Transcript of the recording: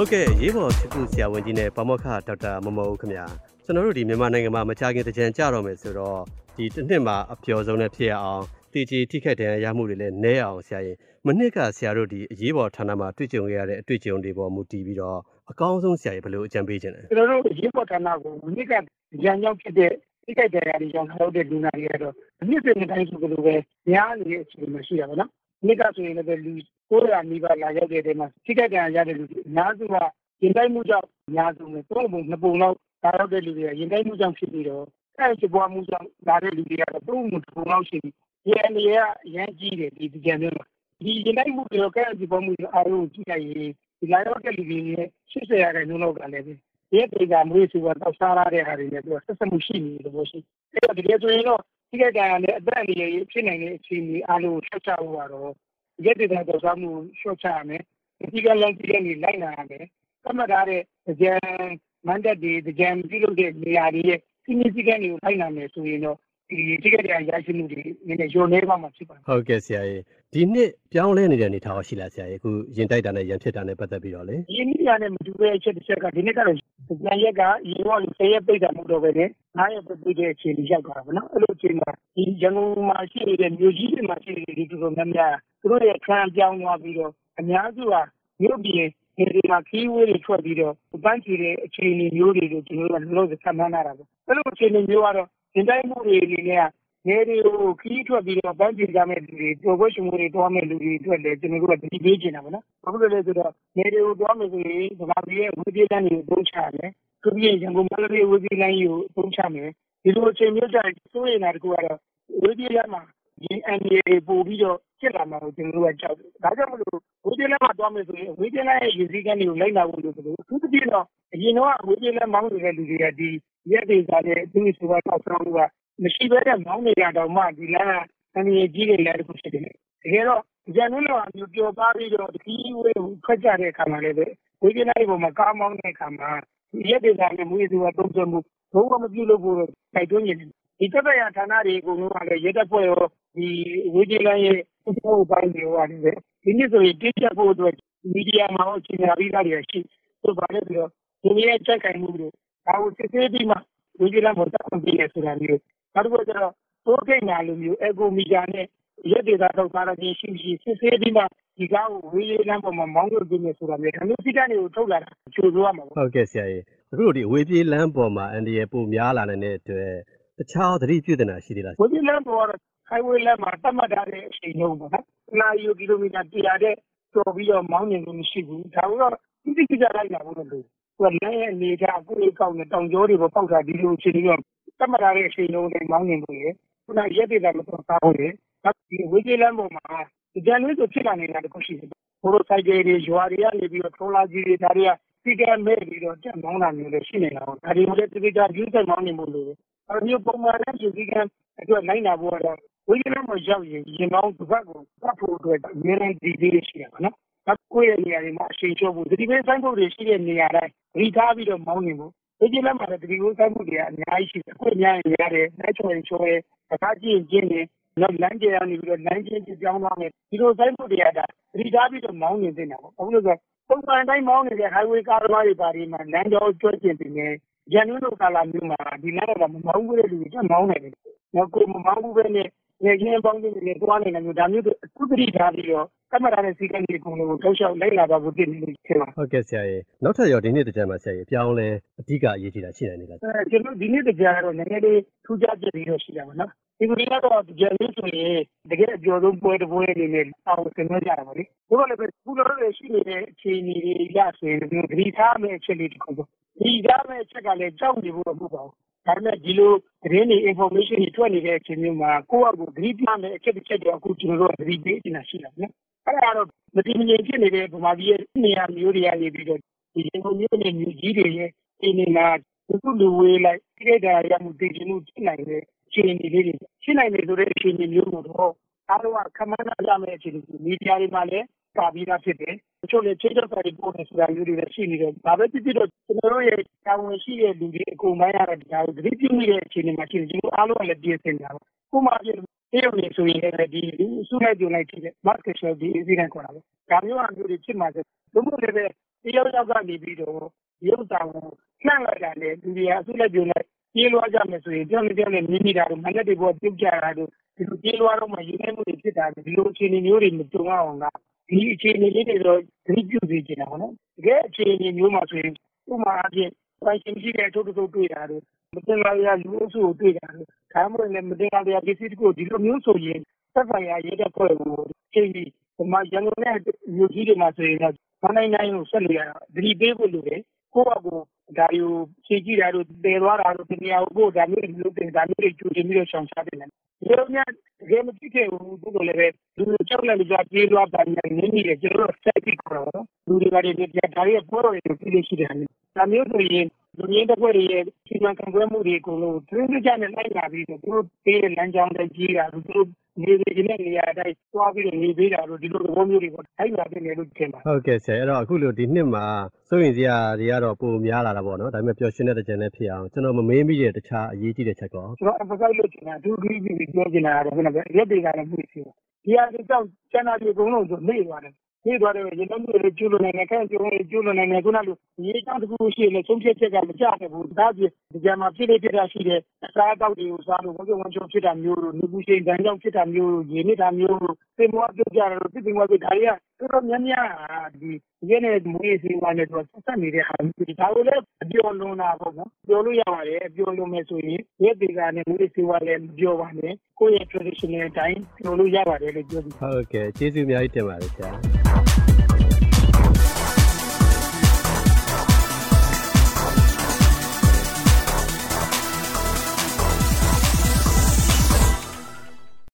ဟုတ်ကဲ့ရေးပေါ်ချစ်သူဆရာဝန်ကြီးနဲ့ဗမောခဒေါက်တာမမောဦးခင်ဗျာကျွန်တော်တို့ဒီမြန်မာနိုင်ငံမှာမကြခင်တကြံကြတော့မယ်ဆိုတော့ဒီတစ်နှစ်မှာအပျော်ဆုံးနဲ့ဖြစ်ရအောင်တည်ကြည်ထိခိုက်တဲ့ရမှုတွေလည်းနည်းအောင်ဆရာရင်မနှစ်ကဆရာတို့ဒီအရေးပေါ်ဌာနမှာတွေ့ကြုံခဲ့ရတဲ့အတွေ့အကြုံတွေပေါ်မူတည်ပြီးတော့အကောင်းဆုံးဆရာကြီးဘယ်လိုအကြံပေးခြင်းလဲကျွန်တော်တို့ရေးပေါ်ဌာနကိုမိကရန်ကြောင့်ဖြစ်တဲ့ထိခိုက်တဲ့နေရာတွေကြောင့်ထောက်တဲ့လူနာတွေကတော့အနည်းစဉ်တိုင်းဆိုလိုပဲများနေတဲ့အခြေအနေမှာရှိတာ ပေါ့နော်မိကဆိုရင်လည်းလူ900နီးပါးလာရောက်တဲ့တဲမှာထိခိုက်တဲ့ရတဲ့လူတွေအများစုကရင်တိုင်းမှုကြောင့်အများစုပဲသုံးပုံနှစ်ပုံလောက်လာရောက်တဲ့လူတွေကရင်တိုင်းမှုကြောင့်ဖြစ်ပြီးတော့အဲ့ဒီပွားမှုကြောင့်လာတဲ့လူတွေကတော့သုံးပုံတစ်ပုံလောက်ရှိပြီးဒီအနေရအရန်ကြီးတယ်ဒီဒီကြံမျိုးမှာဒီရင်တိုင်းမှုတွေကအဲ့ဒီပွားမှုအားလုံးကြည့်လိုက်ရင်ဒီလာရောက်တဲ့လူတွေရဲ့80ရာခိုင်နှုန်းလောက်ကလည်းဒီဒေတာမွေးစုကတော့စားရတဲ့ဟာတွေနဲ့သူကဆက်စပ်မှုရှိနေတယ်လို့ရှိတယ်အဲ့တော့တကယ်ဆိုရင်တော့ ဒီကတည်းကလည်းအသက်အရွယ်ဖြစ်နိုင်တဲ့အခြေအနေအားလုံးကိုဆက်ချဖို့ကတော့ဒီဒေတာတော့စားမှုရှော့ချရမယ်ဒီကလန်ကြီးကနေလိုက်လာရမယ်ကမှတ်ထားတဲ့ကြံမန်တက်တွေကြံပြုလုပ်တဲ့နေရာတွေရဲ့စီမီစီကန်တွေကိုလိုက်လာမယ်ဆိုရင်တော့ ဒီဒီကတည်းကရရှိမှုတွေနည်းနည်းရောနေပါမှာဖြစ်ပါတယ်ဟုတ်ကဲ့ဆရာကြီးဒီနှစ်ပြောင်းလဲနေတဲ့အနေအထားရှိလားဆရာကြီးအခုရင်တိုက်တာနဲ့ရန်ဖြစ်တာနဲ့ပတ်သက်ပြီးတော့လေ။ဒီနေ့ကလည်းမတူတဲ့အချက်တစ်ချက်ကဒီနေ့ကတော့ပြန်ရက်ကရေဝါလေးဆယ်ရက်ပိတ်တာမဟုတ်တော့ပဲနဲ့9ရက်ပိတ်တဲ့အခြေအနေရောက်သွားတာပေါ့နော်။အဲ့လိုအခြေအနေမှာဒီရန်ကုန်မှာရှိနေတဲ့မြို့ကြီးတွေမှာရှိနေတဲ့ဒီတော်တော်များများသူတို့ရဲ့ခံပြောင်းသွားပြီးတော့အများစုကမြို့ပြည်ဒီဒီမှာခီးဝေးတွေထွက်ပြီးတော့ပန်းချီတဲ့အခြေအနေမျိုးတွေကိုကျွန်တော်တို့ကလုံးဝဆက်မှန်းလာတာပေါ့။အဲ့လိုအခြေအနေမျိုးကတော့ ဒီတိုင်းမှုတွေအနေနဲ့နေတွေကိုခီးထွက်ပြီးတော့ပန်းချီကြမဲ့လူတွေပျော်ပွဲရှင်မှုတွေတွားမဲ့လူတွေအတွက်လည်းကျွန်တော်တို့ကတတိပေးချင်တာပေါ့နော်။ဘာလို့လဲဆိုတော့နေတွေကိုတွားမယ်ဆိုရင်ဗမာပြည်ရဲ့ဝေပြေးလမ်းတွေကိုသုံးချတယ်။သူပြည်ရန်ကုန်မန္တလေးဝေပြေးလမ်းကြီးကိုသုံးချမယ်။ဒီလိုအချိန်မျိုးကျရင်စိုးရိမ်တာတကူကတော့ဝေပြေးလမ်းမှာ ဒီအန်ဒီအေပို့ပြီးတော့ဖြစ်လာမှာကိုကျွန်တော်တို့ကကြောက်တယ်။ဒါကြောင့်မလို့ဝေပြေးလမ်းမှာတွားမယ်ဆိုရင်ဝေပြေးလမ်းရဲ့ရည်စည်းကမ်းတွေကိုလိုက်နာဖို့လိုတယ်လို့သူတပြည်တော့အရင်တော့ဝေပြေးလမ်းမောင်းနေတဲ့လူတွေကဒီရက်တွေစားတဲ့သူ့ဆိုပါတော့ဆောင်းကမရှိဘဲနဲ့မောင်းနေတာတော့မှဒီလမ်းကအန်ဒီအေကြီးတွေလည်းတခုဖြစ်တယ်။တကယ်တော့ကြံလို့တော့အမျိုးပြောပါပြီးတော့ဒီဝေးကိုထွက်ကြတဲ့အခါမှာလည်းပဲဝေးပြလိုက်ပေါ်မှာကားမောင်းတဲ့အခါမှာဒီရက်ဒေတာနဲ့မွေးစုကတုံ့ပြန်မှုဘုံကမပြုလုပ်ဖို့တိုက်တွန်းနေတယ်ဒီတက်ပရဌာနတွေအကုန်လုံးကလည်းရက်တက်ဖွဲ့ရော ဒီဝေးပြလိုက်ရဲ့ဥပဒေပိုင်းတွေဟောတယ်ဒီနေ့ဆိုရင်တိကျဖို့အတွက်မီဒီယာမှာအချိန်အားပြီးသားတွေရှိသူဘာလဲပြီးတော့ဒီနေ့ချက်ကင်မှုတွေဒါကိုစစ်ဆေးပြီးမှဝေးပြလိုက်ပေါ်တက်ခွင့်ပေးရဆိုတာမျိုးနောက်တစ်ခုကျတော့တိုးကိတ်နာလိုမျိုးအက်ကိုမီတာနဲ့ရက်ဒေတာတော့စားရခြင်းရှိရှိစစ်ဆေးပြီးမှဒီကားကိုဝေးလမ်းပေါ်မှာမောင်းလို့ပြနေဆိုတာမျိုးဒါမျိုးစိတ္တတွေကိုထုတ်လာတာချိုးသွားမှာပေါ့ဟုတ်ကဲ့ဆရာကြီးအခုတို့ဒီအဝေးပြေးလမ်းပေါ်မှာအန်ဒီရပိုများလာနေတဲ့အတွက်တခြားသတိပြုတင်တာရှိသေးလားဝေးလမ်းပေါ်ကတော့ highway လမ်းမှာတတ်မှတ်ထားတဲ့အချိန်လုံးပေါ့နော်။နာရီကီလိုမီတာ100တဲ့ကျော်ပြီးတော့မောင်းနေလို့မရှိဘူး။ဒါကတော့တိတိကျကျလိုက်လာဖို့လို့သူကလမ်းရဲ့အနေထားကိုယ်ကောက်နေတောင်ကျောတွေပေါ်ပေါက်တာဒီလိုအခြေအနေကတတ်မှတ်ထားတဲ့အချိန်လုံးနဲ့မောင်းနေလို့ရခုနရက်တွေကမတော်သားဘူးလေ။နောက်ဒီဝေးလမ်းပေါ်မှာဒီကြံလေးဆိုဖြစ်လာနေတာတခုရှိတယ်။ဘိုးတို့ဆိုင်ကယ်တွေရွာတွေကနေပြီးတော့ထောလာကြီးတွေဒါတွေကစီကံမဲ့ပြီးတော့တက်မောင်းတာမျိုးလည်းရှိနေတာပေါ့။ဒါတွေကိုလည်းတိတိကျကျယူသက်မောင်းနေမှုလို့အဲမျိုးပုံမှန်နဲ့ယူစည်းကံအတွက်နိုင်တာဖို့တော့ ဝိညာဉ်နဲ့မရောက်ရင်ရင်ကောင်းတစ်ပတ်ကိုပတ်ဖို့အတွက်အများကြီးဒီလေးရှိရပါနော်။နောက်ကိုယ့်ရဲ့နေရာတွေမှာအချိန်ချောဖို့ဒီပေးဆိုင်ဖို့တွေရှိတဲ့နေရာတိုင်းရီထားပြီးတော့မောင်းနေဖို့ဝိညာဉ်နဲ့မှာလည်းဒီကိုဆိုင်ဖို့တွေအများကြီးရှိတယ်။ကိုယ်များရင်ရတယ်၊နိုင်ချော်ရင်ချော်ရဲအခါကြည့်ရင်ကျင်းတယ်နောက်လမ်းကျရနေပြီးတော့လမ်းချင်းပြောင်းသွားမယ်ဒီလိုဆိုင်ဖို့တွေကဒါရီထားပြီးတော့မောင်းနေတင်တာပေါ့။အခုလို့ဆိုပုံမှန်တိုင်းမောင်းနေတဲ့ highway ကားသမားတွေပါဒီမှာလမ်းကြောကျွတ်ကျင်တင်နေရန်ကုန်လိုကာလာမျိုးမှာဒီလမ်းကမမောင်းဘူးတဲ့လူတွေတက်မောင်းနေတယ်။နောက်ကိုမမောင်းဘူးပဲနဲ့ ငယ်ချင်းပေါင်းတွေနဲ့တွားနေတာမျိုးဒါမျိုးတွေအခုတတိထားပြီးတော့ကမ္ဘာနဲ့စီကံကြီးကုန်းကိုထောက်လျှောက်လိုက်လာပါဖို့တည်နေလို့ဖြစ်ပါဟုတ်ကဲ့ဆရာကြီးနောက်ထပ်ရောဒီနေ့တကြံမှာဆရာကြီးပြောင်းလဲအဓိကအရေးကြီးတာရှိနိုင်နေလားအဲကျွန်တော်ဒီနေ့တကြားတော့နည်းနည်းလေးထူးခြားချက်တွေတော့ရှိတာပါနော်ဒီလိုကတော့ကြံလို့ဆိုရင်တကယ်အကျော်ဆုံးပွဲတစ်ပွဲအနေနဲ့အောင်ဆင်နွှဲကြတာပါလေဒီလိုလည်းခုလိုလည်းရှိနေတဲ့အခြေအနေတွေရဆိုရင်ဒီဂရီထားမယ့်အချက်လေးတစ်ခုပေါ့ဒီထားမယ့်အချက်ကလည်းကြောက်နေဖို့တော့မဟုတ်ပါဘူး ဒါပေမဲ့ဒီလိုသတင်းတွေ information တွေထွက်နေတဲ့အချိန်မျိုးမှာကိုယ့်အကူဂရီပြမယ်အချက်တစ်ချက်တော့အခုကျွန်တော်တို့ဂရီပေးနေတာရှိတာနော်အဲ့ဒါကတော့မတိမငြိမ်ဖြစ်နေတဲ့ဗမာပြည်ရဲ့နေရာမျိုးတွေကနေပြီးတော့ဒီရန်ကုန်မြို့နယ်မြို့ကြီးတွေရဲ့ဒီနေမှာသူလူဝေးလိုက်တိကျတာရမှုတည်ခြင်းမှုဖြစ်နိုင်တဲ့အခြေအနေလေးတွေဖြစ်နိုင်တယ်ဆိုတဲ့အခြေအနေမျိုးကိုတော့အားလုံးကခမန်းရမယ့်အခြေအနေမီဒီယာတွေမှာလည်းပါပြီးသားဖြစ်တယ်။တ ချို့လည်းချိန်တော့ပါတယ်ပို့နေဆိုတာမျိုးတွေလည်းရှိနေတယ်။ဒါပဲဖြစ်ဖြစ်တော့ကျွန်တော်တို့ရဲ့တာဝန်ရှိတဲ့လူတွေအကုန်ပိုင်းရတဲ့ဒါကိုသတိပြုမိတဲ့အခြေအနေမှာရှိတယ်ကျွန်တော်အားလုံးကလည်းပြင်ဆင်ကြပါ။ခုမှပြည့်တရုတ်နေဆိုရင်လည်းဒီစုလိုက်ကြုံလိုက်ဖြစ်တဲ့ market share ဒီ incident ခေါ်တာပဲ။ဒါမျိုးအမျိုးတွေဖြစ်မှာဆိုဘုံဘုံလည်းပဲတယောက်ယောက်ကနေပြီးတော့ရုပ်ဆောင်ကိုနှံ့လိုက်တာနဲ့လူတွေအဆုလက်ပြုံနဲ့ပြေးလွှားကြမယ်ဆိုရင်ကြောက်နေကြောက်နေမြင်နေတာတို့မနဲ့တွေပေါ်ပြုတ်ကြတာတို့ဒီလိုပြေးလွှားတော့မှရင်းနှီးမှုတွေဖြစ်တာဒီလိုအခြေအနေမျိုးတွေမကြုံအောင်က ဒီအခြေအနေလေးတွေတော့သတိပြုစေချင်တာပေါ့နော်တကယ်အခြေအနေမျိုးမှာဆိုရင်ဥပမာအပြင်ပိုင်ရှင်ရှိတဲ့အထုပ်ထုပ်တွေ့တာတို့မတင်လာရလူအုပ်စုကိုတွေ့တာတို့ဒါမှမဟုတ်လည်းမတင်လာရပစ္စည်းတခုဒီလိုမျိုးဆိုရင်သက်ဆိုင်ရာရဲတပ်ဖွဲ့ကိုချိန်ပြီးဒီမှာရန်ကုန်နဲ့မြို့ကြီးတွေမှာဆိုရင်တော့ဘာနိုင်နိုင်ကိုဆက်လို့ရတာသတိပေးဖို့လိုတယ်ကိုယ့်အကူဒါယူဖြည့်ကြည့်တာတို့တည်သွားတာတို့ဒီနေရာကိုဒါမျိုးတွေလုပ်တယ်ဒါမျိုးတွေကြိုတင်ပြီးတော့ရှောင်ရှားတယ်ဒီလိုများ တကယ်မဖြစ်ခဲ့ဘူးသူတို့လည်းပဲလူကြောက်လည်းကြပြေးသွားတာနေနေတယ်ကျွန်တော်စိုက်ပြီးခေါ်တော့လူတွေကလည်းပြဒါရီပေါ်တော်တွေပြည့်ရှိတယ်ဒါမျိုးဆိုရင် လူရင်းတစ်ဖွဲ့ရဲ့စီမံခန့်ခွဲမှုတွေအကုန်လုံးသူတို့ကြနဲ့လိုက်လာပြီးတော့သူတို့ပေးတဲ့လမ်းကြောင်းတွေကြီးတာသူတို့နေနေနေတဲ့နေရာတိုင်းသွားပြီးတော့နေပေးတာတို့ဒီလိုသဘောမျိုးတွေပေါ့အဲ့လာတဲ့နေလို့ထင်ပါဟုတ်ကဲ့ဆရာအဲ့တော့အခုလိုဒီနှစ်မှာစိုးရင်စရာတွေကတော့ပိုများလာတာပေါ့နော်ဒါပေမဲ့ပျော်ရွှင်တဲ့တကြံလည်းဖြစ်အောင်ကျွန်တော်မမေးမိတဲ့တခြားအရေးကြီးတဲ့ချက်ကောကျွန်တော် emphasize လုပ်ချင်တာအထူးကြီးပြီးပြောချင်တာကတော့ခုနကရက်တွေကလည်းမှုရှိတယ်ဒီဟာတွေကြောင့်ကျန်တာတွေအကုန်လုံးဆိုနေသွားတယ် နေသွားတယ်ရေလုံးတွေကျူးလွန်နေတယ်ခဲကျူးလွန်နေကျူးလွန်နေတယ်ခုနကရေတောင်တစ်ခုရှိရင်ဆုံးဖြတ်ချက်ကမကြခဲ့ဘူးဒါပြဒီကြမှာဖြစ်နေဖြစ်တာရှိတယ်အစားအသောက်တွေကိုစားလို့ဝကြဝမ်းချုံဖြစ်တာမျိုးတို့နေပူချိန်တန်းကြောင့်ဖြစ်တာမျိုးတို့ရေနစ်တာမျိုးတို့သင်္ဘောပြုတ်ကြတယ်လို့သင်္ဘောပြုတ်ဒါတွေက တော်တော်များများဒီဒီနေ့မွေးစီဝါနဲ့တော့ဆက်ဆက်နေတဲ့အားမျိုးဒါကိုလည်းအပြောလွန်တာပေါ့နော်ပြောလို့ရပါတယ်အပြောလွန်မယ်ဆိုရင်ရက်တွေကနဲ့မွေးစီဝါလည်းမပြောပါနဲ့ကိုယ့်ရဲ့ traditional အတိုင်းပြောလို့ရပါတယ်လို့ပြောပြီးဟုတ်ကဲ့ကျေးဇူးအများကြီးတင်ပါတယ်ဆရာ